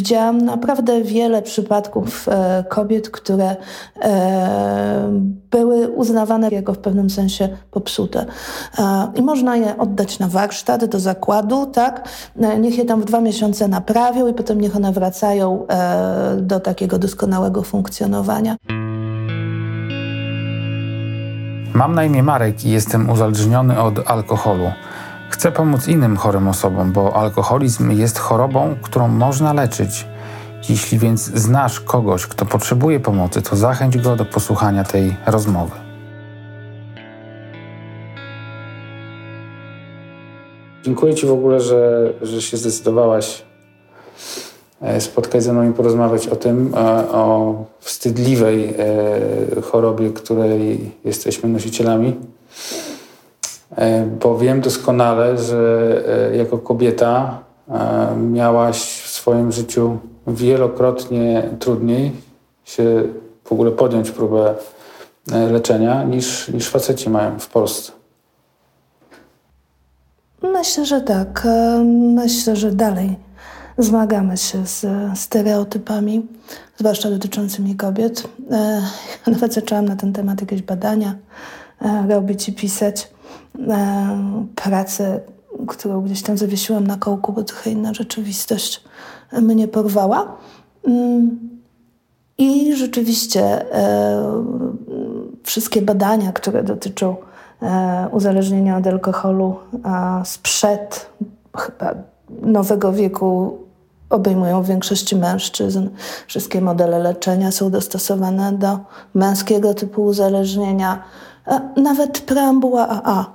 widziałam naprawdę wiele przypadków e, kobiet, które e, były uznawane jako w pewnym sensie popsute. E, I można je oddać na warsztat, do zakładu, tak? E, niech je tam w dwa miesiące naprawią i potem niech one wracają e, do takiego doskonałego funkcjonowania. Mam na imię Marek i jestem uzależniony od alkoholu. Chcę pomóc innym chorym osobom, bo alkoholizm jest chorobą, którą można leczyć. Jeśli więc znasz kogoś, kto potrzebuje pomocy, to zachęć go do posłuchania tej rozmowy. Dziękuję Ci w ogóle, że, że się zdecydowałaś e, spotkać ze mną i porozmawiać o tym, e, o wstydliwej e, chorobie, której jesteśmy nosicielami. Bo wiem doskonale, że jako kobieta miałaś w swoim życiu wielokrotnie trudniej się w ogóle podjąć próbę leczenia niż, niż faceci mają w Polsce. Myślę, że tak. Myślę, że dalej zmagamy się z stereotypami, zwłaszcza dotyczącymi kobiet. E, nawet zaczęłam na ten temat jakieś badania e, robić i pisać. E, pracę, którą gdzieś tam zawiesiłam na kołku, bo trochę inna rzeczywistość mnie porwała. Mm, I rzeczywiście wszystkie badania, które dotyczą E, uzależnienia od alkoholu sprzed chyba nowego wieku obejmują większości mężczyzn. Wszystkie modele leczenia są dostosowane do męskiego typu uzależnienia. Nawet preambuła AA,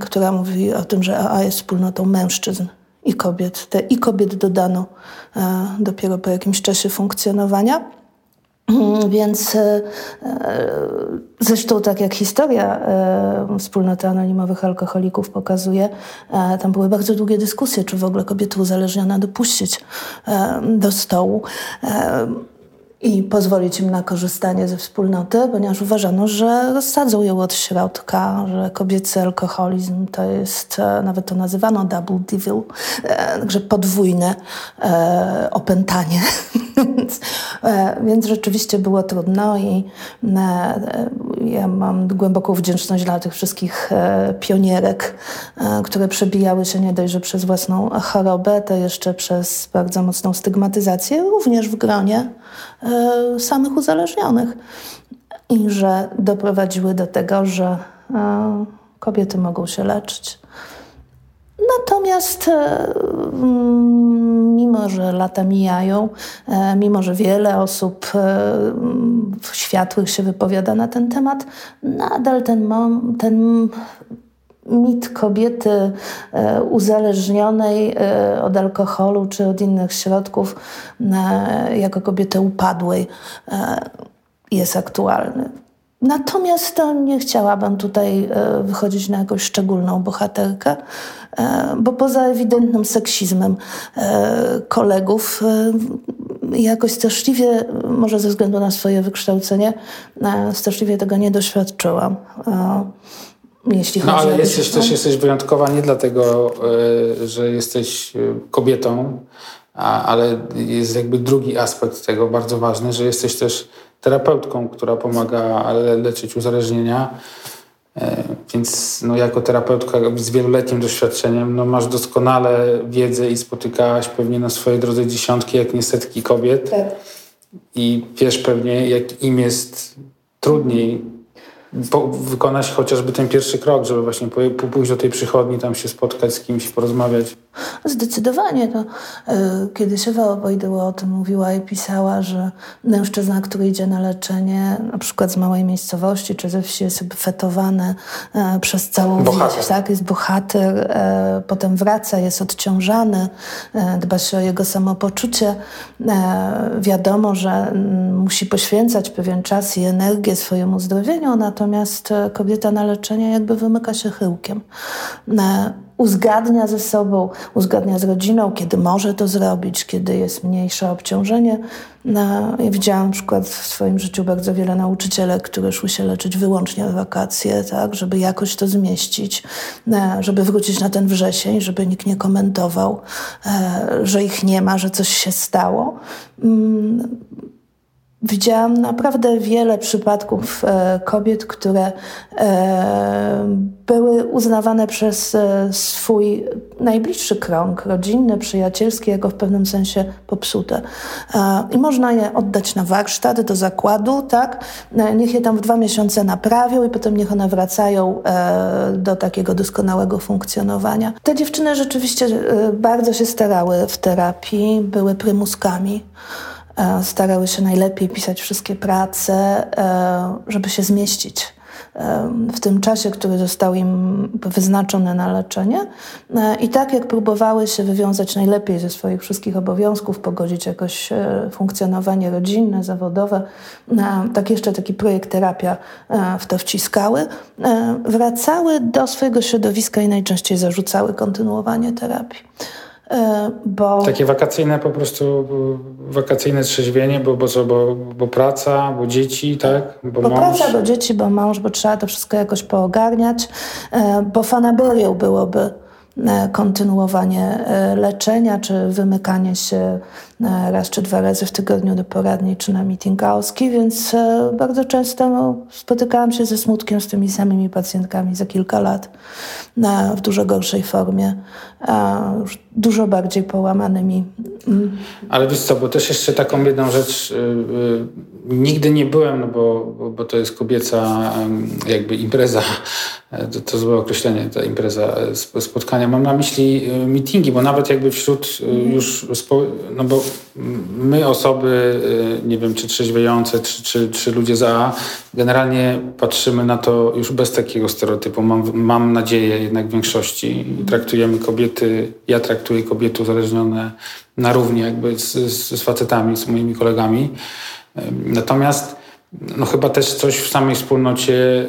która mówi o tym, że AA jest wspólnotą mężczyzn i kobiet. Te i kobiet dodano e, dopiero po jakimś czasie funkcjonowania. Mm, więc e, e, zresztą tak jak historia wspólnoty anonimowych alkoholików pokazuje, tam były bardzo długie dyskusje, czy w ogóle kobiety uzależnione dopuścić do stołu i pozwolić im na korzystanie ze wspólnoty, ponieważ uważano, że rozsadzą ją od środka, że kobiecy alkoholizm to jest, e, nawet to nazywano double devil, e, także podwójne e, opętanie. więc, więc rzeczywiście było trudno i ja mam głęboką wdzięczność dla tych wszystkich pionierek, które przebijały się nie dość, że przez własną chorobę, to jeszcze przez bardzo mocną stygmatyzację, również w gronie samych uzależnionych i że doprowadziły do tego, że e, kobiety mogą się leczyć. Natomiast e, mimo, że lata mijają, mimo, że wiele osób światłych się wypowiada na ten temat, nadal ten, ten mit kobiety e, uzależnionej e, od alkoholu czy od innych środków e, jako kobiety upadłej jest aktualny. Natomiast nie chciałabym tutaj wychodzić na jakąś szczególną bohaterkę, bo poza ewidentnym seksizmem kolegów, jakoś straszliwie, może ze względu na swoje wykształcenie, straszliwie tego nie doświadczyłam jeśli no, chodzi ale o jesteś, też jesteś wyjątkowa nie dlatego, e, że jesteś e, kobietą, ale jest jakby drugi aspekt tego bardzo ważny, że jesteś też terapeutką, która pomaga leczyć uzależnienia. E, więc no, jako terapeutka z wieloletnim doświadczeniem no, masz doskonale wiedzę i spotykałaś pewnie na swojej drodze dziesiątki, jak nie setki kobiet. Tak. I wiesz pewnie, jak im jest trudniej wykonać chociażby ten pierwszy krok, żeby właśnie pójść do tej przychodni, tam się spotkać z kimś, porozmawiać. Zdecydowanie. To, y, kiedyś Ewa Obojdyła o tym mówiła i pisała, że mężczyzna, który idzie na leczenie, na przykład z małej miejscowości czy ze wsi, jest fetowany y, przez całą bohater. wieś. Tak? Jest bohater, y, potem wraca, jest odciążany, dba się o jego samopoczucie. Wiadomo, że mm, musi poświęcać pewien czas i energię swojemu zdrowieniu, natomiast natomiast kobieta na leczenie jakby wymyka się chyłkiem uzgadnia ze sobą, uzgadnia z rodziną, kiedy może to zrobić, kiedy jest mniejsze obciążenie. No, ja widziałam przykład w swoim życiu bardzo wiele nauczycielek, które szły się leczyć wyłącznie w wakacje, tak, żeby jakoś to zmieścić, no, żeby wrócić na ten wrzesień, żeby nikt nie komentował, e, że ich nie ma, że coś się stało. Widziałam naprawdę wiele przypadków e, kobiet, które e, były uznawane przez e, swój najbliższy krąg rodzinny, przyjacielski, jako w pewnym sensie popsute. I można je oddać na warsztat, do zakładu, tak? Niech je tam w dwa miesiące naprawią i potem niech one wracają do takiego doskonałego funkcjonowania. Te dziewczyny rzeczywiście bardzo się starały w terapii, były prymuskami. E, starały się najlepiej pisać wszystkie prace, e, żeby się zmieścić e, w tym czasie, który został im wyznaczony na leczenie. I tak jak próbowały się wywiązać najlepiej ze swoich wszystkich obowiązków, pogodzić jakoś funkcjonowanie rodzinne, zawodowe, tak jeszcze taki projekt terapia w to wciskały, wracały do swojego środowiska i najczęściej zarzucały kontynuowanie terapii. E, bo... Takie wakacyjne po prostu, wakacyjne trzeźwienie, bo, bo co, bo, bo praca, bo dzieci, tak? Bo, bo praca, bo dzieci, bo mąż, bo trzeba to wszystko jakoś poogarniać, e, bo fanaberią byłoby kontynuowanie e, leczenia, czy wymykanie się e, raz czy dwa razy w tygodniu do poradni, czy na meeting więc bardzo często no, spotykałam się ze smutkiem z tymi samymi pacjentkami za kilka lat w dużo gorszej formie, dużo bardziej połamanymi. Ale wiesz co, bo też jeszcze taką jedną rzecz, y, y, nigdy nie byłem, no bo, bo to jest kobieca jakby impreza to, to złe określenie, ta impreza, e, spotkania. Mam na myśli e, meetingi, bo nawet jakby wśród e, mhm. już, no bo my osoby, nie wiem, czy trzeźwiejące, czy, czy, czy ludzie za generalnie patrzymy na to już bez takiego stereotypu. Mam, mam nadzieję jednak w większości. Traktujemy kobiety, ja traktuję kobiety uzależnione na równi jakby z, z, z facetami, z moimi kolegami. Natomiast no chyba też coś w samej wspólnocie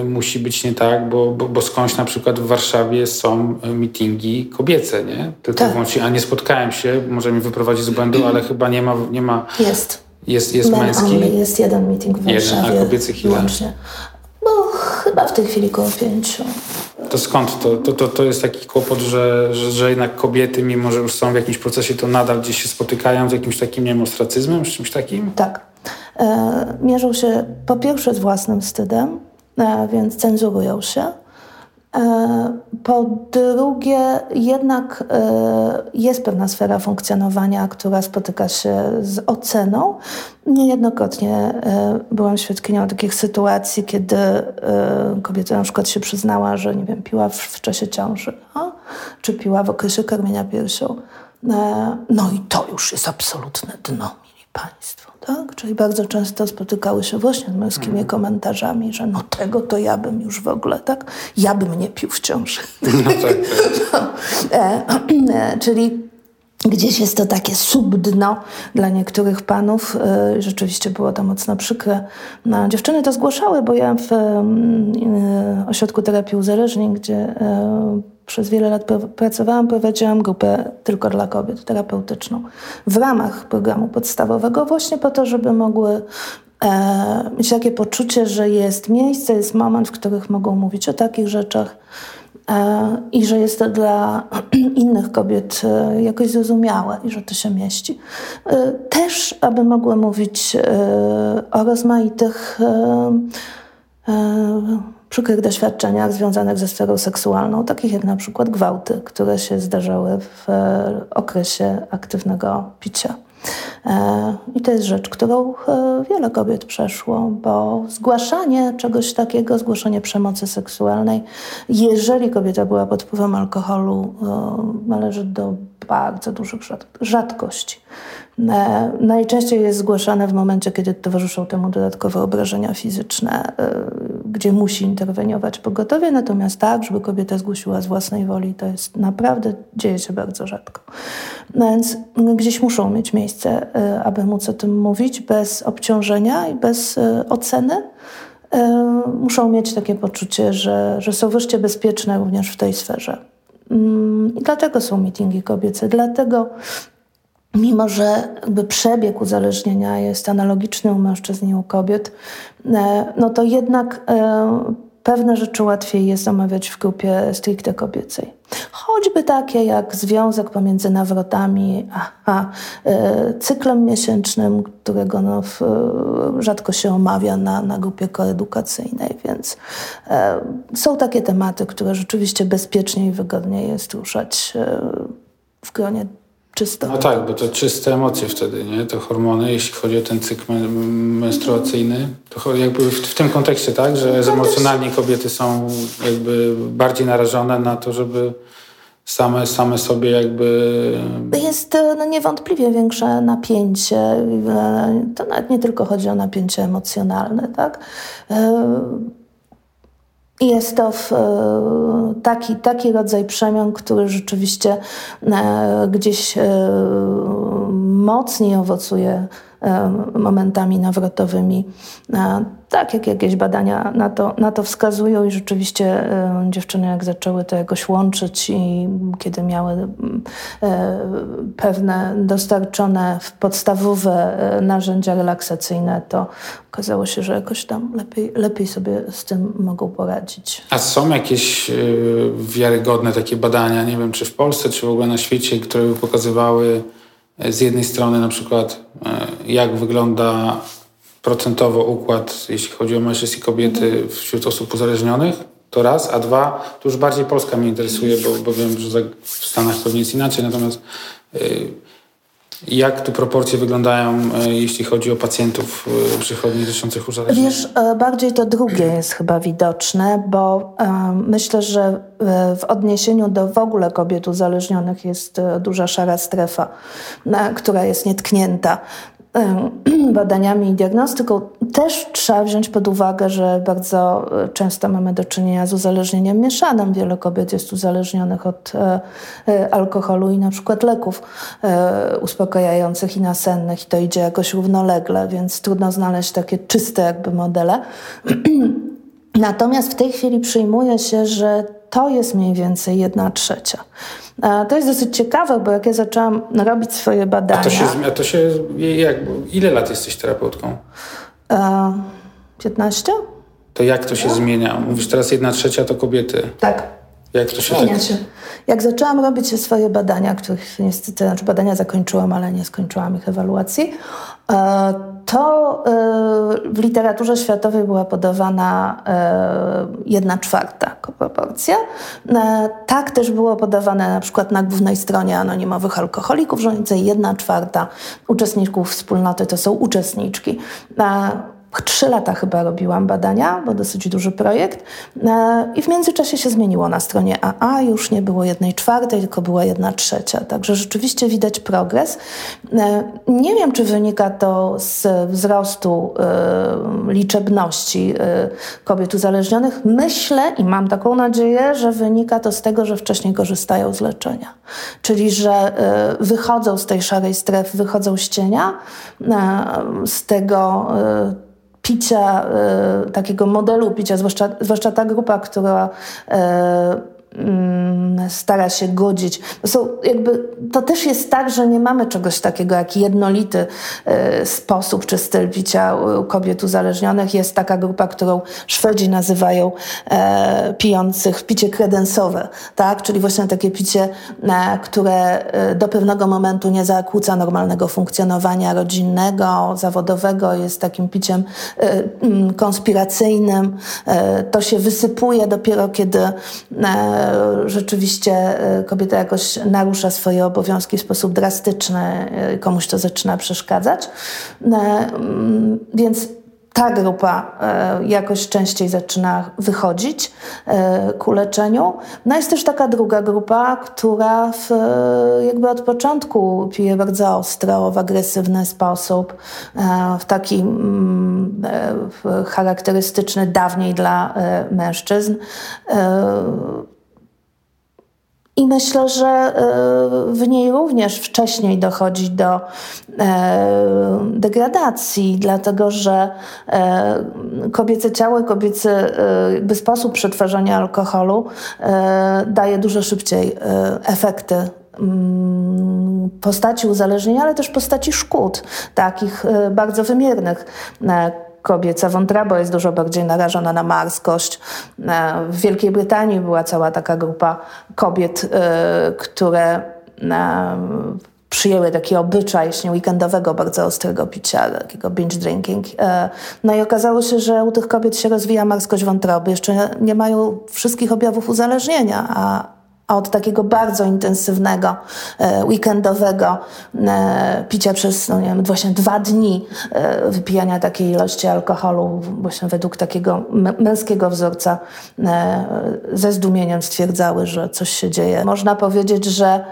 y, musi być nie tak, bo, bo, bo, skądś na przykład w Warszawie są mitingi kobiece, nie? Tylko tak. A nie spotkałem się, może mi wyprowadzić z błędu, ale chyba nie ma... Nie ma jest. Jest, jest męski. Only. Jest jeden meeting w Warszawie. Jeden, a kobiecych ile? Łącznie. No chyba w tej chwili około pięciu. To skąd to? To, to, to jest taki kłopot, że, że, że jednak kobiety, mimo że już są w jakimś procesie, to nadal gdzieś się spotykają z jakimś takim, nie wiem, ostracyzmem, z czymś takim? Tak. E, mierzą się po pierwsze z własnym wstydem, e, więc cenzurują się. E, po drugie, jednak jest pewna sfera funkcjonowania, która spotyka się z oceną. Niejednokrotnie byłam świadkinią takich sytuacji, kiedy kobieta na przykład się przyznała, że nie wiem, piła w, czasie ciąży, no? czy piła w okresie karmienia piersią. No i to już jest absolutne dno, mili Państwo. Tak? Czyli bardzo często spotykały się właśnie z męskimi mm. komentarzami, że no tego to ja bym już w ogóle, tak? Ja bym nie pił w ciąży. No tak. tak. E, e, czyli Gdzieś jest to takie subdno dla niektórych panów. E, rzeczywiście było to mocno przykre. No, dziewczyny to zgłaszały, bo ja w e, ośrodku terapii uzależnień, gdzie e, przez wiele lat pracowałam, prowadziłam grupę tylko dla kobiet, terapeutyczną, w ramach programu podstawowego, właśnie po to, żeby mogły e, mieć takie poczucie, że jest miejsce, jest moment, w których mogą mówić o takich rzeczach e, i że jest to dla innych kobiet e, jakoś zrozumiałe i że to się mieści. E, też, aby mogły mówić e, o rozmaitych przykrych doświadczeniach związanych ze sferą seksualną, takich jak na przykład gwałty, które się zdarzały w e, okresie aktywnego picia. E, I to jest rzecz, którą e, wiele kobiet przeszło, bo zgłaszanie czegoś takiego, zgłaszanie przemocy seksualnej, jeżeli kobieta była pod wpływem alkoholu, należy do bardzo dużych rzadkości. Najczęściej jest zgłaszane w momencie, kiedy towarzyszą temu dodatkowe obrażenia fizyczne, gdzie musi interweniować pogotowie, natomiast tak, żeby kobieta zgłosiła z własnej woli, to jest naprawdę, dzieje się bardzo rzadko. No więc gdzieś muszą mieć miejsce, e, aby móc o tym mówić bez obciążenia i bez oceny muszą mieć takie poczucie, że, że są wreszcie bezpieczne również w tej sferze. Mm, I dlatego są mitingi kobiece, dlatego mimo że jakby przebieg uzależnienia jest analogiczny u mężczyzn i u kobiet, e, no to jednak e, pewne rzeczy łatwiej jest omawiać w grupie stricte kobiecej. Choćby takie jak związek pomiędzy nawrotami a, a e, cyklem miesięcznym, którego no, w, rzadko się omawia na, na grupie koedukacyjnej, więc e, są takie tematy, które rzeczywiście bezpiecznie i wygodniej jest ruszać e, w gronie czysto. No tak, bo to czyste emocje wtedy, nie? To hormony, jeśli chodzi o ten cykl menstruacyjny, to jakby w, w tym kontekście, tak, że emocjonalnie kobiety są jakby bardziej narażone na to, żeby same, same sobie jakby... Jest e, no, niewątpliwie większe napięcie. E, to nawet nie tylko chodzi o napięcie emocjonalne, tak? E, jest to taki, taki rodzaj przemian, który rzeczywiście gdzieś mocniej owocuje momentami nawrotowymi. Tak jak jakieś badania na to, na to wskazują i rzeczywiście dziewczyny jak zaczęły to jakoś łączyć i kiedy miały pewne dostarczone podstawowe e, narzędzia relaksacyjne, to okazało się, że jakoś tam lepiej, lepiej sobie z tym mogą poradzić. A są jakieś e, wiarygodne takie badania, nie wiem czy w Polsce, czy w ogóle na świecie, które by pokazywały z jednej strony na przykład e, jak wygląda procentowo układ, jeśli chodzi o mężczyzn i kobiety wśród osób uzależnionych, to raz, a dwa, to już bardziej Polska mnie interesuje, bo, bo wiem, że w Stanach pewnie jest inaczej, natomiast e, jak tu proporcje wyglądają, e, jeśli chodzi o pacjentów przychodni dotyczących uzależnienia? Wiesz, bardziej to drugie jest chyba widoczne, bo myślę, że w odniesieniu do w ogóle kobiet uzależnionych jest duża szara strefa, która jest nietknięta badaniami i diagnostyką, też trzeba wziąć pod uwagę, że bardzo e, często mamy do czynienia z uzależnieniem mieszanym. Wiele kobiet jest uzależnionych od e, e, alkoholu i na przykład leków uspokajających i nasennych i to idzie jakoś równolegle, więc trudno znaleźć takie czyste jakby modele. Natomiast w tej chwili przyjmuje się, że to jest mniej więcej jedna trzecia. To jest dosyć ciekawe, bo jak ja zaczęłam robić swoje badania... A to się, a to się jak, ile lat jesteś terapeutką? E, 15? To jak to się no. zmienia? Mówisz teraz jedna trzecia to kobiety. Tak. Jak to się tak... się. Jak zaczęłam robić swoje badania, których niestety, znaczy badania zakończyłam, ale nie skończyłam ich ewaluacji, e, to e, w literaturze światowej była podawana e, jedna czwarta proporcja. Tak też było podawane na przykład na głównej stronie anonimowych alkoholików, że jedna czwarta uczestników wspólnoty to są uczestniczki. Trzy lata chyba robiłam badania, bo dosyć duży projekt. E, I w międzyczasie się zmieniło na stronie AA, już nie było jednej czwartej, tylko była jedna trzecia. Także rzeczywiście widać progres. E, nie wiem, czy wynika to z wzrostu e, liczebności kobiet uzależnionych. Myślę i mam taką nadzieję, że wynika to z tego, że wcześniej korzystają z leczenia. Czyli, że wychodzą z tej szarej strefy, wychodzą z cienia, z tego picia, y, takiego modelu picia, zwłaszcza, zwłaszcza ta grupa, która Mm, stara się godzić. To, są jakby, to też jest tak, że nie mamy czegoś takiego jak jednolity e, sposób czy styl picia kobiet uzależnionych. Jest taka grupa, którą Szwedzi nazywają e, pijących picie kredensowe, tak? czyli właśnie takie picie, e, które do pewnego momentu nie zakłóca normalnego funkcjonowania rodzinnego, zawodowego, jest takim piciem mm, konspiracyjnym. To się wysypuje dopiero kiedy rzeczywiście e, kobieta jakoś narusza swoje obowiązki w sposób drastyczny, e, komuś to zaczyna przeszkadzać. E, mm, więc ta grupa jakoś częściej zaczyna wychodzić ku leczeniu. No jest też taka druga grupa, która w, jakby od początku pije bardzo ostro, w agresywny sposób, w taki mm, charakterystyczny dawniej dla mężczyzn. I my myślę, że w niej również wcześniej dochodzi do degradacji, dlatego że kobiece ciało, kobiecy jakby sposób przetwarzania alkoholu daje dużo szybciej efekty mm, postaci uzależnienia, ale też postaci szkód, takich bardzo wymiernych kobieca wątroba jest dużo bardziej narażona na marskość. E, w Wielkiej Brytanii była cała taka grupa kobiet, e, które e, przyjęły taki obyczaj właśnie weekendowego, bardzo ostrego picia, takiego binge drinking. No i okazało się, że u tych kobiet się rozwija marskość wątroby. Jeszcze nie mają wszystkich objawów uzależnienia, a od takiego bardzo intensywnego, e, weekendowego e, picia przez, no nie wiem, właśnie dwa dni e, wypijania takiej ilości alkoholu, właśnie według takiego męskiego wzorca, ze zdumieniem stwierdzały, że coś się dzieje. Można powiedzieć, że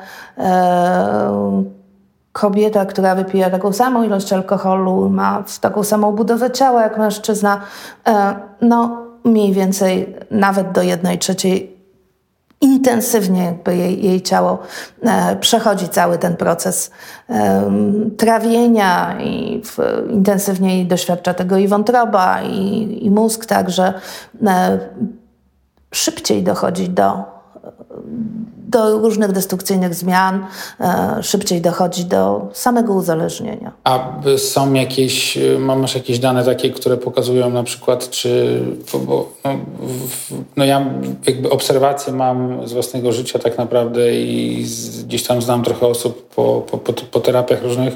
kobieta, która wypija taką samą ilość alkoholu, ma taką samą budowę ciała jak mężczyzna, no mniej więcej nawet do jednej trzeciej intensywnie jakby jej, jej ciało e, przechodzi cały ten proces e, trawienia i w, intensywniej doświadcza tego i wątroba, i, i mózg, także e, szybciej dochodzi do do różnych destrukcyjnych zmian, e, szybciej dochodzi do samego uzależnienia. A są jakieś, masz jakieś dane takie, które pokazują na przykład, czy, bo, no, no ja jakby obserwacje mam z własnego życia tak naprawdę i z, gdzieś tam znam trochę osób po, po, po, po terapiach różnych,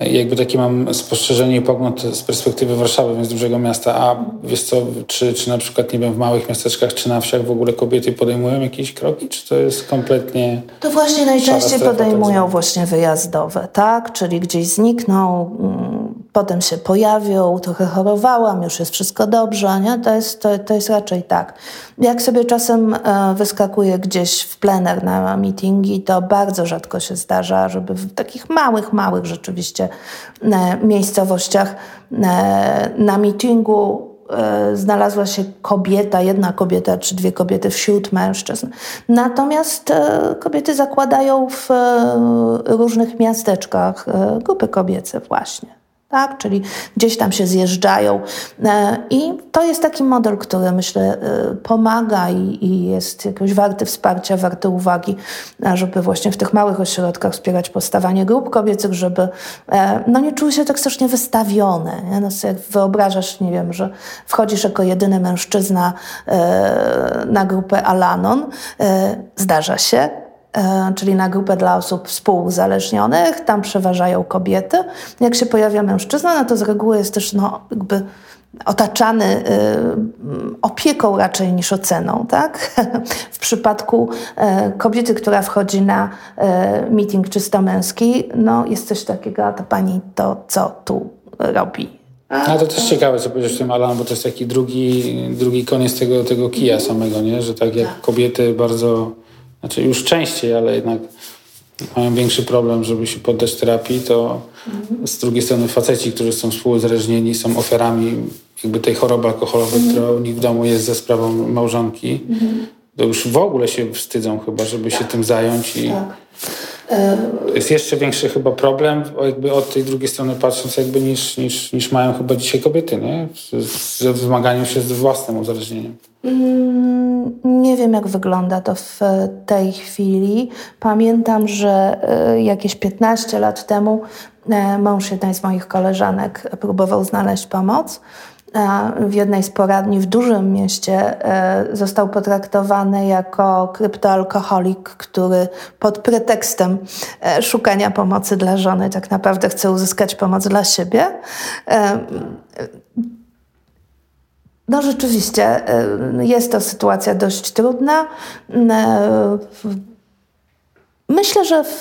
jakby takie mam spostrzeżenie i pogląd z perspektywy Warszawy, więc dużego miasta. A wiesz co, czy, czy na przykład, nie wiem, w małych miasteczkach czy na wsiach w ogóle kobiety podejmują jakieś kroki, czy to jest kompletnie... To właśnie najczęściej podejmują tak właśnie wyjazdowe, tak? Czyli gdzieś znikną, mm, potem się pojawią, trochę chorowałam, już jest wszystko dobrze, nie? To jest, to, to jest raczej tak. Jak sobie czasem e, wyskakuję gdzieś w plener na meetingi, to bardzo rzadko się zdarza, żeby w takich małych, małych rzeczywiście e, miejscowościach e, na meetingu znalazła się kobieta, jedna kobieta czy dwie kobiety wśród mężczyzn. Natomiast kobiety zakładają w różnych miasteczkach grupy kobiece właśnie tak? czyli gdzieś tam się zjeżdżają. E, I to jest taki model, który myślę e, pomaga i, i jest jakoś warty wsparcia, warty uwagi, żeby właśnie w tych małych ośrodkach wspierać powstawanie grup kobiecych, żeby e, no, nie czuły się tak strasznie wystawione. Nie? No, jak wyobrażasz, nie wiem, że wchodzisz jako jedyny mężczyzna na grupę Alanon, zdarza się, E, czyli na grupę dla osób współuzależnionych, tam przeważają kobiety. Jak się pojawia mężczyzna, no to z reguły jest też no, jakby otaczany y, opieką raczej niż oceną. Tak? w przypadku y, kobiety, która wchodzi na y, meeting czysto męski, no jest coś takiego, a ta pani to co tu robi? A to też ciekawe, co powiedziałeś tym, Alan, bo to jest taki drugi, drugi koniec tego, tego kija samego, nie? że tak jak tak. kobiety bardzo znaczy już częściej, ale jednak mają większy problem, żeby się poddać terapii, to mhm. z drugiej strony faceci, którzy są współuzależnieni, są ofiarami jakby tej choroby alkoholowej, mhm. która u nich w domu jest za sprawą małżonki, mhm. to już w ogóle się wstydzą chyba, żeby tak. się tym zająć i tak. To jest jeszcze większy chyba problem, jakby od tej drugiej strony patrząc, jakby niż, niż, niż mają chyba dzisiaj kobiety, nie? Ze zmaganiem się z własnym uzależnieniem. Mm, nie wiem, jak wygląda to w tej chwili. Pamiętam, że e, jakieś 15 lat temu e, mąż jednej z moich koleżanek próbował znaleźć pomoc w jednej z poradni w dużym mieście e, został potraktowany jako kryptoalkoholik, który pod pretekstem szukania pomocy dla żony tak naprawdę chce uzyskać pomoc dla siebie. No rzeczywiście jest to sytuacja dość trudna. Myślę, że w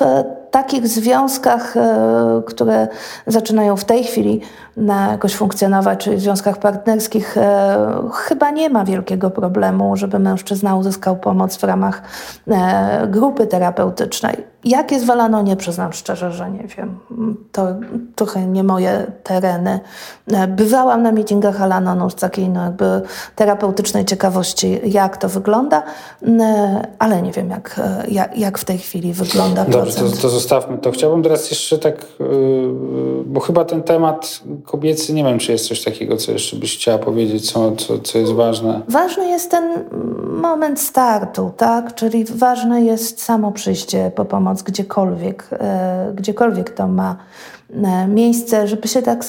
takich związkach, e, które zaczynają w tej chwili jakoś funkcjonować, czyli w związkach partnerskich, chyba nie ma wielkiego problemu, żeby mężczyzna uzyskał pomoc w ramach grupy terapeutycznej. Jak jest w Alanonie, przyznam szczerze, że nie wiem. To trochę nie moje tereny. Bywałam na meetingach Alanonu z takiej no jakby terapeutycznej ciekawości, jak to wygląda, ale nie wiem, jak, jak, jak w tej chwili wygląda Dobrze, to, to, zostawmy to. Chciałbym teraz jeszcze tak, yy, bo chyba ten temat kobiecy, nie wiem, czy jest coś takiego, co jeszcze byś chciała powiedzieć, co, co, co jest ważne. Ważny jest ten moment startu, tak? Czyli ważne jest samo przyjście po pomoc gdziekolwiek, yy, gdziekolwiek to ma yy, miejsce, żeby się tak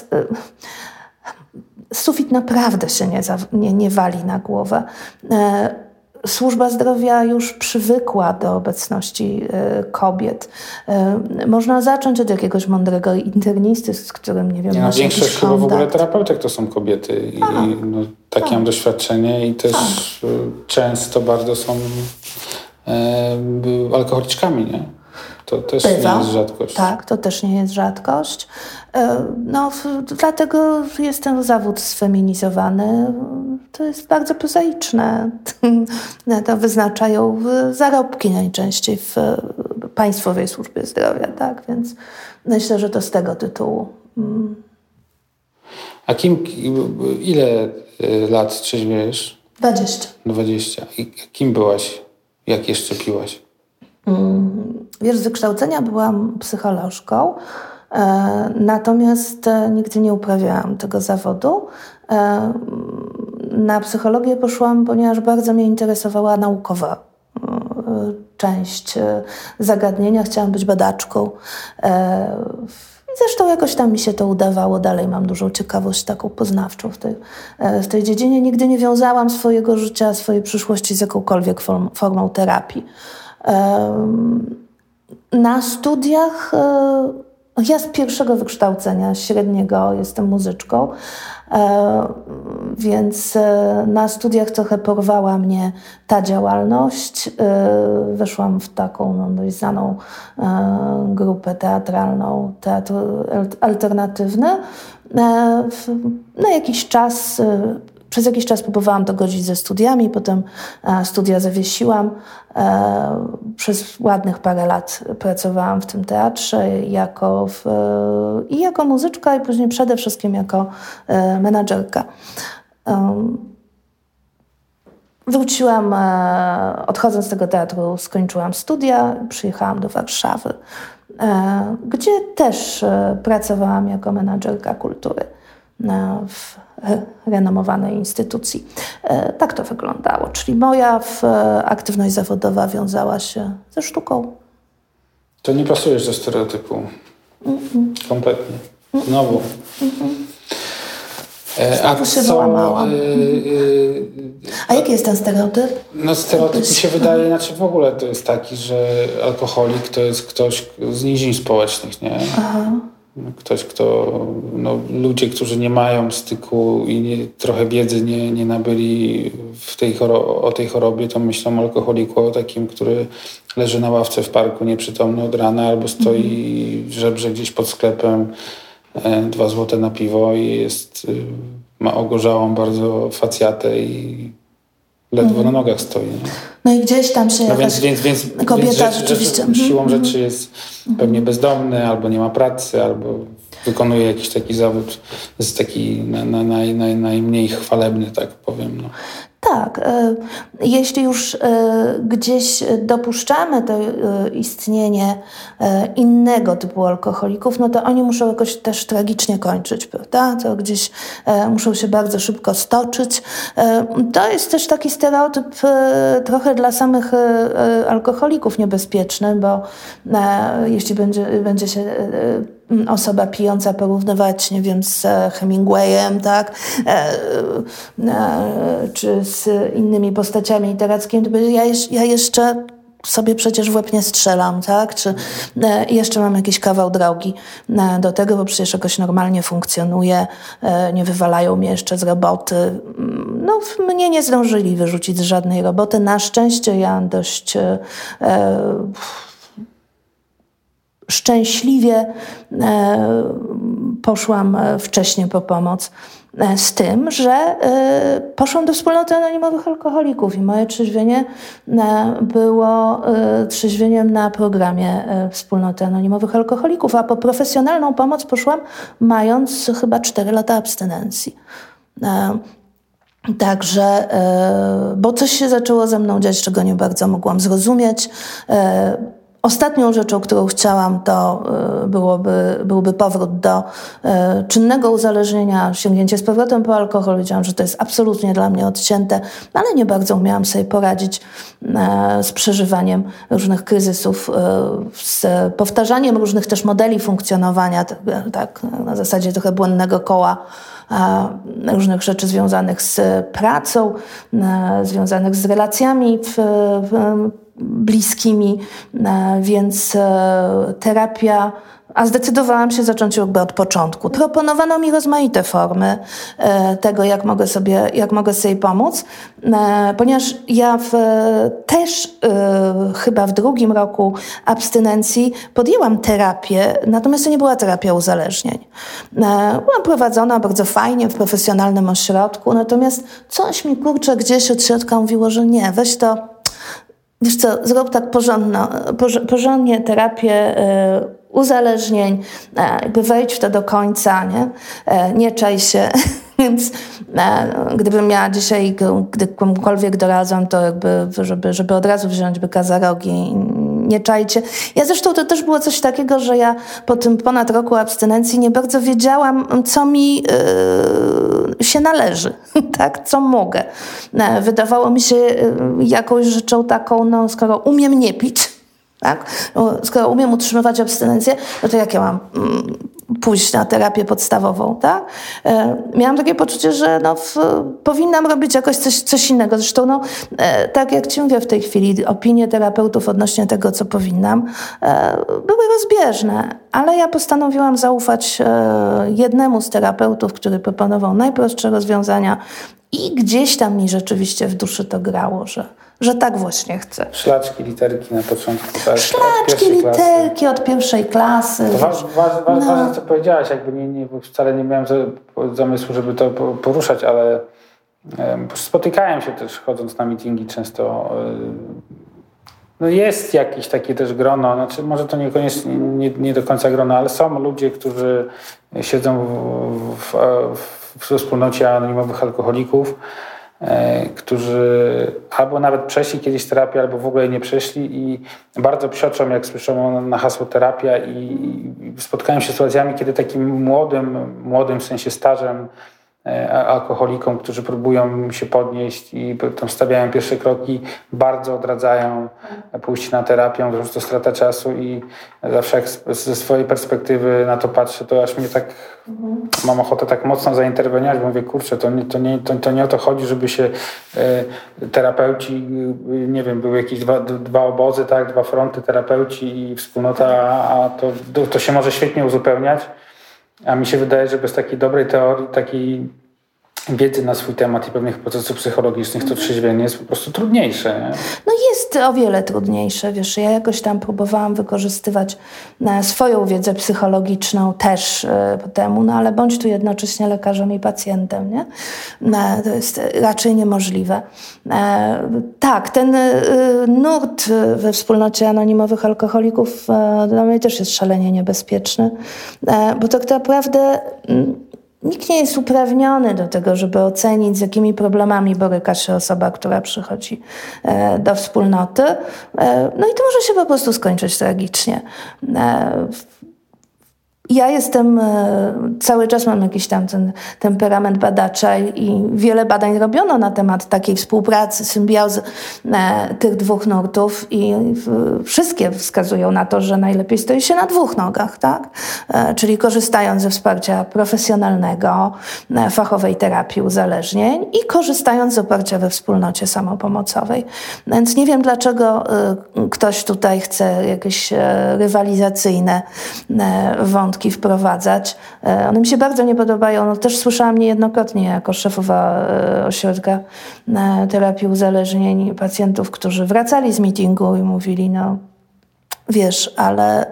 sufit naprawdę się nie, nie, nie wali na głowę. Służba zdrowia już przywykła do obecności kobiet. Można zacząć od jakiegoś mądrego internisty, z którym, nie wiem, nie, no, Większość chyba w ogóle terapeutek to są kobiety. I no, takie tak. mam doświadczenie i też tak. Często bardzo są e, alkoholiczkami, nie? To też Bywa. nie jest rzadkość. Tak, to też nie jest rzadkość. E, no, dlatego jest ten zawód sfeminizowany. To jest bardzo prozaiczne. To wyznaczają zarobki najczęściej w Państwowej Służbie Zdrowia, tak? Więc myślę, że to z tego tytułu. Mm. A kim, ile e, lat trzeźwiejesz? 20. 20. I kim byłaś? Jak jeszcze piłaś? Mm, wiesz, z wykształcenia byłam psycholożką, e, natomiast e, nigdy nie uprawiałam tego zawodu. E, na psychologię poszłam, ponieważ bardzo mnie interesowała naukowa część zagadnienia. Chciałam być badaczką. Zresztą jakoś tam mi się to udawało. Dalej mam dużą ciekawość taką poznawczą w tej, w tej dziedzinie. Nigdy nie wiązałam swojego życia, swojej przyszłości z jakąkolwiek form, formą terapii. Na studiach, e, ja z pierwszego wykształcenia średniego jestem muzyczką, e, więc e, na studiach trochę porwała mnie ta działalność. Weszłam w taką no, dość znaną grupę teatralną, teatr alternatywny. Na jakiś czas przez jakiś czas próbowałam to godzić ze studiami, potem e, studia zawiesiłam. E, przez ładnych parę lat pracowałam w tym teatrze jako w, e, i jako muzyczka, i później przede wszystkim jako menadżerka. Wróciłam, odchodząc z tego teatru, skończyłam studia, przyjechałam do Warszawy, gdzie też pracowałam jako menadżerka kultury w renomowanej instytucji. E, tak to wyglądało. Czyli moja aktywność zawodowa wiązała się ze sztuką. To nie pasujesz do stereotypu. Mm -mm. Kompletnie. Znowu. Mm a co, wyłamałam. A jaki jest ten stereotyp? No stereotyp mi się wydaje, znaczy w ogóle to jest taki, że alkoholik to jest ktoś z nizin społecznych, nie? Aha. Ktoś, kto, no, ludzie, którzy nie mają styku i nie, trochę wiedzy nie, nie nabyli w tej o tej chorobie, to myślą o alkoholiku, o takim, który leży na ławce w parku nieprzytomny od rana albo stoi mm. żebrze gdzieś pod sklepem e, dwa złote na piwo i jest, y, ma ogorzałą bardzo facjatę i ledwo na nogach stoi. Nie? No i gdzieś tam się no więc, więc, więc, kobieta więc rzecz. Rzecz, siłą mm. rzeczy jest pewnie bezdomny, albo nie ma pracy, albo wykonuje jakiś taki zawód, jest taki na, na, naj, najmniej chwalebny, tak powiem. No. Tak, e, jeśli już e, gdzieś dopuszczamy to e, istnienie innego typu alkoholików, no to oni muszą jakoś też tragicznie kończyć, prawda? To gdzieś muszą się bardzo szybko stoczyć. To jest też taki stereotyp trochę dla samych alkoholików niebezpieczny, bo jeśli będzie, będzie się osoba pijąca porównywać, nie wiem, z Hemingwayem, tak, czy z innymi postaciami literackimi, to ja, ja jeszcze sobie przecież w łeb nie strzelam, tak? Czy e, jeszcze mam jakiś kawał drogi e, do tego, bo przecież jakoś normalnie funkcjonuje, e, nie wywalają mnie jeszcze z roboty. Mm, no, mnie nie zdążyli wyrzucić z żadnej roboty. Na szczęście ja dość szczęśliwie poszłam wcześniej po pomoc. E, z tym, że e, poszłam do wspólnoty anonimowych alkoholików i moje trzeźwienie e, było trzeźwieniem na programie wspólnoty anonimowych alkoholików, a po profesjonalną pomoc poszłam mając chyba 4 lata abstynencji. Także, bo coś się zaczęło ze mną dziać, czego nie bardzo mogłam zrozumieć. Ostatnią rzeczą, którą chciałam, to e, byłoby, byłby powrót do e, czynnego uzależnienia, sięgnięcie z powrotem po alkohol. Wiedziałam, że to jest absolutnie dla mnie odcięte, ale nie bardzo umiałam sobie poradzić e, z przeżywaniem różnych kryzysów, z powtarzaniem różnych też modeli funkcjonowania, tak, na zasadzie trochę błędnego koła różnych rzeczy związanych z pracą, związanych z relacjami w, w bliskimi, e, więc e, terapia a zdecydowałam się zacząć jakby od początku. Proponowano mi rozmaite formy e, tego, jak mogę sobie, jak mogę sobie pomóc, ponieważ ja w, też chyba w drugim roku abstynencji podjęłam terapię, natomiast to nie była terapia uzależnień. Byłam prowadzona bardzo fajnie w profesjonalnym ośrodku, natomiast coś mi kurczę gdzieś od środka mówiło, że nie, weź to wiesz co, zrób tak porządno, porządnie terapię y, uzależnień, e, jakby wejdź w to do końca, nie, e, nie czaj się. Więc e, gdybym miała dzisiaj, gdy komukolwiek doradzam, to jakby, żeby, żeby od razu wziąć byka za rogi nie czajcie. Ja zresztą to też było coś takiego, że ja po tym ponad roku abstynencji nie bardzo wiedziałam, co mi yy, się należy, tak, co mogę. E, wydawało mi się yy, jakąś rzeczą taką, no skoro umiem nie pić, tak? Skoro umiem utrzymywać abstynencję, no to jak ja mam mm, pójść na terapię podstawową, tak? E, miałam takie poczucie, że no, w, powinnam robić jakoś coś, coś innego. Zresztą, no, e, tak jak ci mówię w tej chwili, opinie terapeutów odnośnie tego, co powinnam, e, były rozbieżne, ale ja postanowiłam zaufać jednemu z terapeutów, który proponował najprostsze rozwiązania i gdzieś tam mi rzeczywiście w duszy to grało, że że tak właśnie chcę. Szlaczki, literki na początku, tak? Szlaczki, od literki klasy. od pierwszej klasy. To was, was, was, no. ważne, co powiedziałaś, jakby nie, nie, wcale nie miałem zamysłu, żeby to poruszać, ale spotykałem się też chodząc na meetingi często no jest jakieś takie też grono, znaczy może to niekoniecznie nie, nie do końca grono, ale są ludzie, którzy siedzą w, w, w, wspólnocie anonimowych alkoholików, E, którzy albo nawet przeszli kiedyś terapię, albo w ogóle nie przeszli i bardzo psioczą, jak słyszą na hasło terapia i spotkałem się z sytuacjami, kiedy takim młodym, młodym w sensie stażem E, alkoholikom, którzy próbują się podnieść i tam stawiają pierwsze kroki, bardzo odradzają pójść na terapię, że to strata czasu i zawsze jak ze swojej perspektywy na to patrzę, to aż mnie tak mam ochotę tak mocno zainterweniować, bo mówię, kurczę, to nie, to nie, to, to nie o to chodzi, żeby się e, terapeuci, nie wiem, były jakieś dwa, dwa obozy, tak, dwa fronty terapeuci i wspólnota, a to, to się może świetnie uzupełniać. A mi się wydaje, że bez takiej dobrej teorii, takiej wiedzy na swój temat i pewnych procesów psychologicznych, to trzeźwienie jest po prostu trudniejsze. Nie? No jest o wiele trudniejsze. Wiesz, ja jakoś tam próbowałam wykorzystywać e, swoją wiedzę psychologiczną też e, po temu, no ale bądź tu jednocześnie lekarzem i pacjentem, nie? E, to jest raczej niemożliwe. Tak, ten nurt we wspólnocie anonimowych alkoholików dla mnie też jest szalenie niebezpieczny, bo tak naprawdę mm, Nikt nie jest uprawniony do tego, żeby ocenić, z jakimi problemami boryka się osoba, która przychodzi e, do wspólnoty. E, no i to może się po prostu skończyć tragicznie. Ja jestem, e, cały czas mam jakiś tam ten temperament badacza i wiele badań robiono na temat takiej współpracy, symbiozy e, tych dwóch nurtów i wszystkie wskazują na to, że najlepiej stoi się na dwóch nogach, tak? E, czyli korzystając ze wsparcia profesjonalnego, fachowej terapii uzależnień i korzystając z oparcia we wspólnocie samopomocowej. Więc nie wiem, dlaczego ktoś tutaj chce jakieś rywalizacyjne wątki wątki wprowadzać. E, one mi się bardzo nie podobają. No, też słyszałam niejednokrotnie jako szefowa e, ośrodka e, terapii uzależnień pacjentów, którzy wracali z meetingu i mówili, no wiesz, ale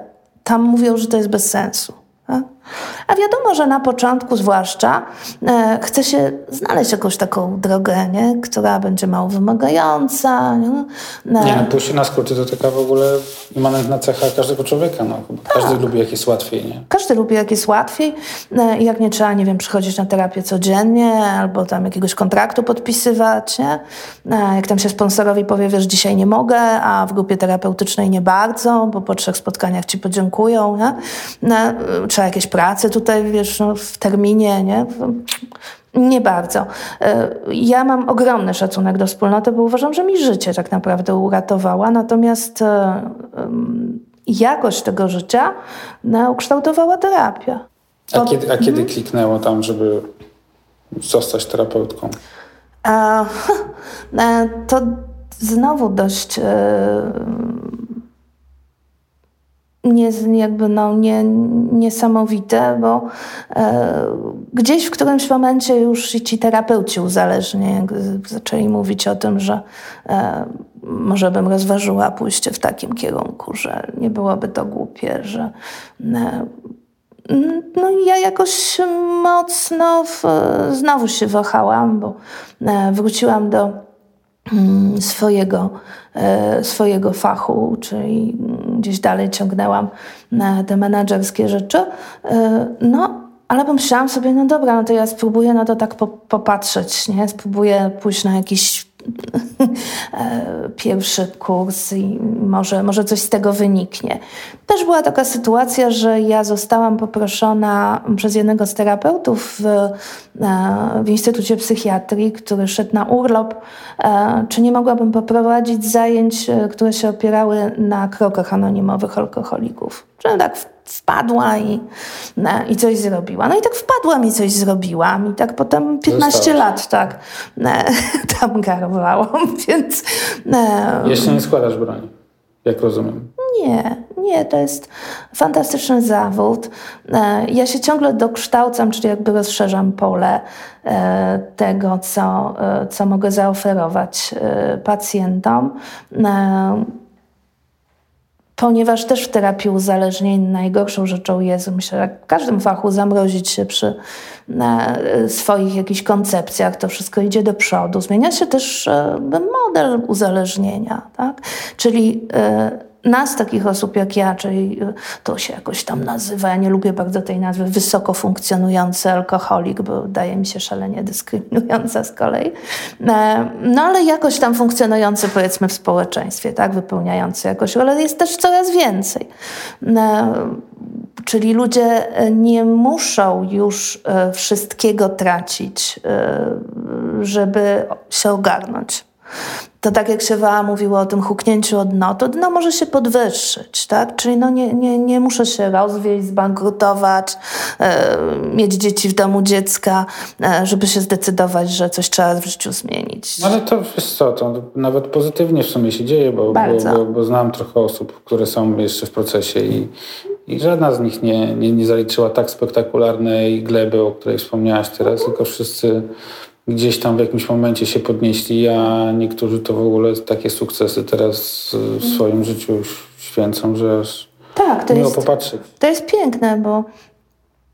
tam mówią, że to jest bez sensu. Tak? A wiadomo, że na początku zwłaszcza e, chce się znaleźć jakąś taką drogę, nie? która będzie mało wymagająca. Nie, no, nie no, pójście na skróty to taka w ogóle immanentna cecha każdego człowieka. No. Każdy tak. lubi jak jest łatwiej. Nie? Każdy lubi jak jest łatwiej. E, jak nie trzeba, nie wiem, przychodzić na terapię codziennie albo tam jakiegoś kontraktu podpisywać. Nie? E, jak tam się sponsorowi powie, wiesz, dzisiaj nie mogę, a w grupie terapeutycznej nie bardzo, bo po trzech spotkaniach ci podziękują. Nie? E, trzeba jakieś pracy tutaj, wiesz, no, w terminie, nie? Nie bardzo. E, ja mam ogromny szacunek do wspólnoty, bo uważam, że mi życie tak naprawdę uratowała, natomiast e, jakość tego życia no, ukształtowała terapia. A kiedy, a kiedy hmm? kliknęło tam, żeby zostać terapeutką? A, e, to znowu dość nie, jakby no, nie, niesamowite, bo e, gdzieś w którymś momencie już ci terapeuci uzależnie zaczęli mówić o tym, że e, może bym rozważyła pójście w takim kierunku, że nie byłoby to głupie, że e, no ja jakoś mocno w, znowu się wahałam, bo e, wróciłam do mm, swojego E, swojego fachu, czyli gdzieś dalej ciągnęłam na te menedżerskie rzeczy. E, no, ale pomyślałam sobie, no dobra, no to ja spróbuję na to tak po, popatrzeć, nie? Spróbuję pójść na jakiś e, pierwszy kurs i może, może coś z tego wyniknie. Też była taka sytuacja, że ja zostałam poproszona przez jednego z terapeutów w, e, w Instytucie Psychiatrii, który szedł na urlop, e, czy nie mogłabym poprowadzić zajęć, które się opierały na krokach anonimowych alkoholików. Czyli tak wpadła i, i coś zrobiła. No i tak wpadłam i coś zrobiłam. I tak potem 15 lat tak no, tam garowałam, więc... No, Jeszcze nie składasz broni, jak rozumiem. Nie, nie, to jest fantastyczny zawód. E, ja się ciągle dokształcam, czyli jakby rozszerzam pole e, tego, co, e, co mogę zaoferować pacjentom ponieważ też w terapii uzależnień najgorszą rzeczą jest, myślę, jak w każdym fachu, zamrozić się przy swoich jakichś koncepcjach. To wszystko idzie do przodu. Zmienia się też e, model uzależnienia, tak? Czyli e, nas, takich osób jak ja, czyli y, to się jakoś tam nazywa, ja nie lubię bardzo tej nazwy, wysoko funkcjonujący alkoholik, bo daje mi się szalenie dyskryminująca z kolei. E, no ale jakoś tam funkcjonujący powiedzmy w społeczeństwie, tak, wypełniający jakoś, ale jest też coraz więcej. E, czyli ludzie nie muszą już e, wszystkiego tracić, żeby się ogarnąć to tak jak Siewa mówiła o tym huknięciu od dno, to dno może się podwyższyć, tak? Czyli no nie, nie, nie muszę się rozwieść, zbankrutować, e, mieć dzieci w domu dziecka, e, żeby się zdecydować, że coś trzeba w życiu zmienić. No ale to wiesz co, to nawet pozytywnie w sumie się dzieje, bo, bo, bo, bo, znam trochę osób, które są jeszcze w procesie i, i żadna z nich nie, nie, nie zaliczyła tak spektakularnej gleby, o której wspomniałaś teraz, tylko wszyscy gdzieś tam w jakimś momencie się podnieśli, a niektórzy to w ogóle takie sukcesy teraz w swoim życiu święcą, że tak, to miło jest, popatrzeć. To jest piękne, bo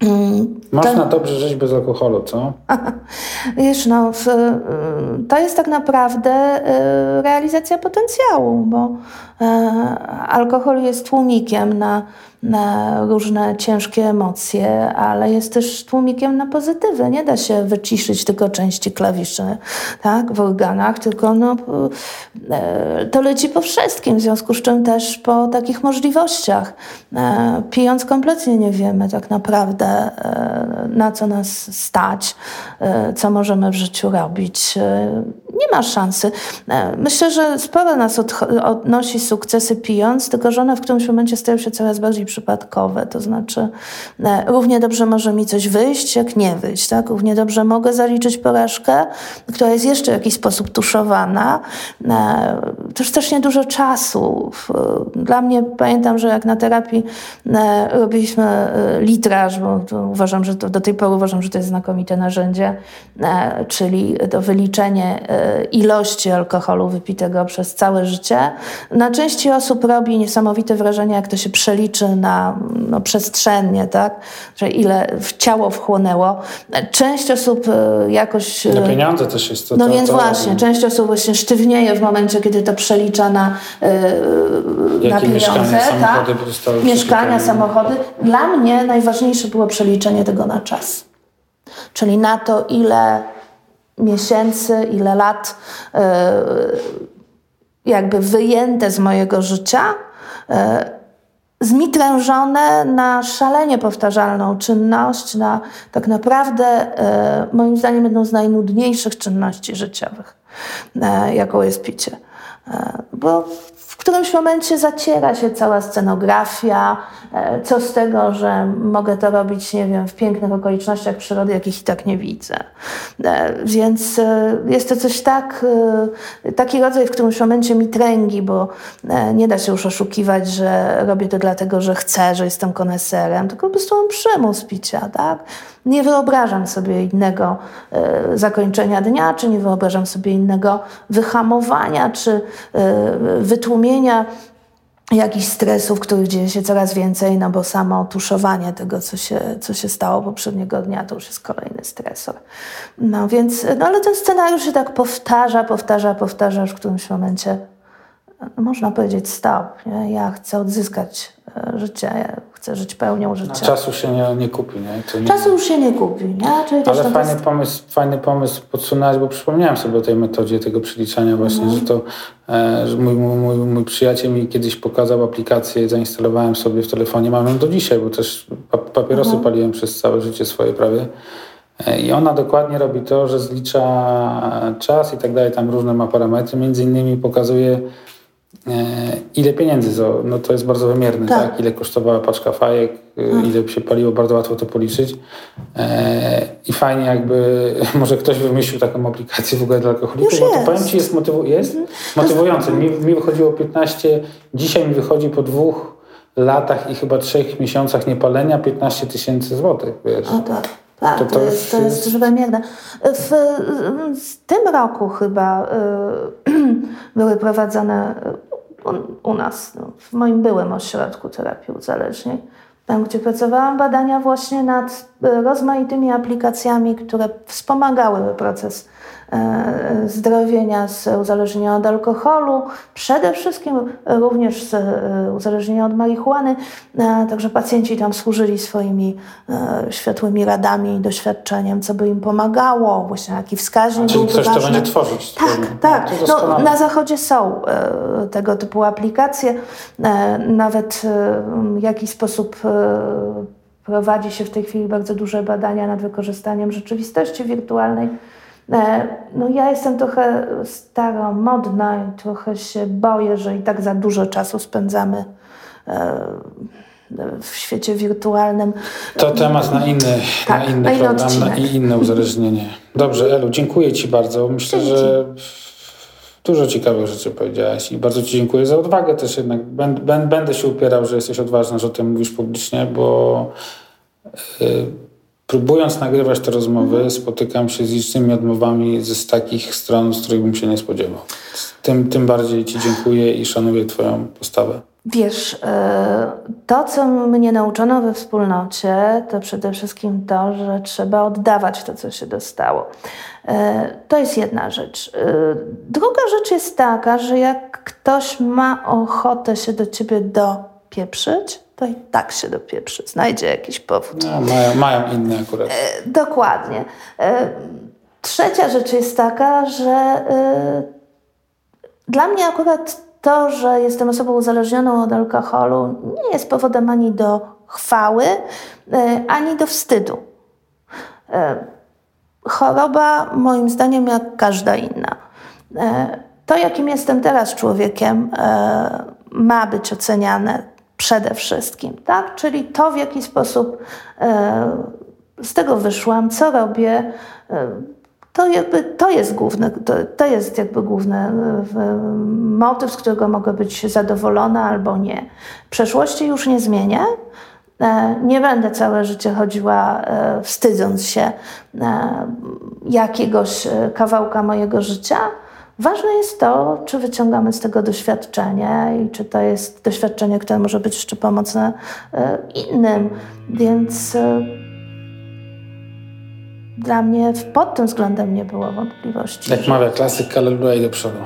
mm, można to... dobrze żyć bez alkoholu, co? Wiesz, no, y, to jest tak naprawdę y, realizacja potencjału, bo alkohol jest tłumikiem na na różne ciężkie emocje, ale jest też tłumikiem na pozytywy. Nie da się wyciszyć tylko części klawiszy tak, w organach, tylko no, e, to leci po wszystkim, w związku z czym też po takich możliwościach. E, pijąc kompletnie nie wiemy tak naprawdę, e, na co nas stać, co możemy w życiu robić nie ma szansy. E, myślę, że sporo nas od, odnosi sukcesy pijąc, tylko że one w którymś momencie stają się coraz bardziej przypadkowe. To znaczy, e, równie dobrze może mi coś wyjść, jak nie wyjść. Tak? Równie dobrze mogę zaliczyć porażkę, która jest jeszcze w jakiś sposób tuszowana. E, to już też niedużo czasu. Dla mnie pamiętam, że jak na terapii robiliśmy litraż, bo uważam, że to, do tej pory uważam, że to jest znakomite narzędzie, czyli to wyliczenie ilości alkoholu wypitego przez całe życie. Na części osób robi niesamowite wrażenie, jak to się przeliczy na no, przestrzennie, tak? Że ile w ciało wchłonęło. Część osób e, jakoś... Na pieniądze też jest to. No to, więc to, właśnie, część osób właśnie sztywnieje w momencie, kiedy to przelicza na, yy, na pieniądze. Mieszkania, tak? samochody Mieszkania, samochody. Dla mnie najważniejsze było przeliczenie tego na czas. Czyli na to, ile miesięcy, ile lat yy, jakby wyjęte z mojego życia, yy, zmitrężone na szalenie powtarzalną czynność, na tak naprawdę e, moim zdaniem jedną z najnudniejszych czynności życiowych, e, jaką jest picie. E, bo w którymś momencie zaciera się cała scenografia, e, co z tego, że mogę to robić, nie wiem, w pięknych okolicznościach przyrody, jakich i tak nie widzę. E, Więc e, jest to coś tak, taki rodzaj w którymś momencie mi tręgi, bo nie da się już oszukiwać, że robię to dlatego, że chcę, że jestem koneserem, tylko po prostu mam przymus picia, tak? Nie wyobrażam sobie innego e, zakończenia dnia, czy nie wyobrażam sobie innego wyhamowania, czy e, wytłumienia jakichś stresów, których dzieje się coraz więcej, no bo samo tuszowanie tego, co się, co się stało poprzedniego dnia, to już jest kolejny stresor. No więc, no ale ten scenariusz się tak powtarza, powtarza, powtarza, aż w którymś momencie można powiedzieć stop. Nie? Ja chcę odzyskać e, życie, ja chcę żyć pełnią No, życia. czasu się nie, nie kupi, nie? Nie Czasu już się nie kupi, nie? Czyli Ale fajny jest- pomysł, fajny pomysł podsunąłeś, bo przypomniałem sobie o tej metodzie tego przeliczania właśnie, Mhm. że to e, że mój, mój, mój, przyjaciel mi kiedyś pokazał aplikację, zainstalowałem sobie w telefonie, mam ją do dzisiaj, bo też pa, papierosy Mhm. paliłem przez całe życie swoje prawie. E, I ona dokładnie robi to, że zlicza czas i tak dalej, tam różne ma parametry, między innymi pokazuje ile pieniędzy, no to jest bardzo wymierne, Tak. tak? ile kosztowała paczka fajek, y, ile się paliło, bardzo łatwo to policzyć. E, I fajnie jakby, może ktoś wymyślił taką aplikację w ogóle dla alkoholików, bo to powiem Ci jest, motywu- jest motywujące. Mi, mi wychodziło 15, dzisiaj mi wychodzi po dwóch latach i chyba trzech miesiącach niepalenia 15 tysięcy złotych, wiesz. O tak, tak, To to, to jest, to jest żywomierne. W, w tym roku chyba y, były prowadzone u, nas, no, w moim byłym ośrodku terapii uzależnień, tam gdzie pracowałam, badania właśnie nad y, rozmaitymi aplikacjami, które wspomagały proces e, zdrowienia z uzależnienia od alkoholu, przede wszystkim również z e, uzależnienia od marihuany. E, Także pacjenci tam służyli swoimi e, światłymi radami i doświadczeniem, co by im pomagało, właśnie jaki wskaźnik Czyli to ważny. będzie tworzyć. Tak, pewnie. tak. No, doskonale. na zachodzie są e, tego typu aplikacje. E, nawet e, w jakiś sposób e, prowadzi się w tej chwili bardzo duże badania nad wykorzystaniem rzeczywistości wirtualnej. E, no ja jestem trochę staromodna i trochę się boję, że i tak za dużo czasu spędzamy e, w świecie wirtualnym. To temat na inny, Tak, na inny na program odcinek. i inne uzależnienie. Dobrze, Elu, dziękuję Ci bardzo. Myślę, Dzięki. że dużo ciekawych rzeczy powiedziałaś i bardzo Ci dziękuję za odwagę też jednak. Będę, będę- się upierał, że jesteś odważna, że o tym mówisz publicznie, bo y, próbując nagrywać te rozmowy, spotykam się z licznymi odmowami z, z takich stron, z których bym się nie spodziewał. Tym, tym bardziej Ci dziękuję i szanuję Twoją postawę. Wiesz, e, to co mnie nauczono we wspólnocie, to przede wszystkim to, że trzeba oddawać to, co się dostało. E, To jest jedna rzecz. E, Druga rzecz jest taka, że jak ktoś ma ochotę się do ciebie dopieprzyć, to i tak się dopieprzy, znajdzie jakiś powód. No, mają, mają inne akurat. Dokładnie. E, Trzecia rzecz jest taka, że e, dla mnie akurat to, że jestem osobą uzależnioną od alkoholu, nie jest powodem ani do chwały, e, ani do wstydu. E, Choroba, moim zdaniem, jak każda inna. E, To, jakim jestem teraz człowiekiem, e, ma być oceniane przede wszystkim, tak? Czyli to, w jaki sposób e, z tego wyszłam, co robię, e, to jakby to jest główny, to, to jest jakby główny e, motyw, z którego mogę być zadowolona albo nie. Przeszłości już nie zmienię, nie będę całe życie chodziła wstydząc się jakiegoś kawałka mojego życia. Ważne jest to, czy wyciągamy z tego doświadczenie i czy to jest doświadczenie, które może być jeszcze pomocne innym. Więc dla mnie pod tym względem nie było wątpliwości. Jak mawia klasyk, i do przodu.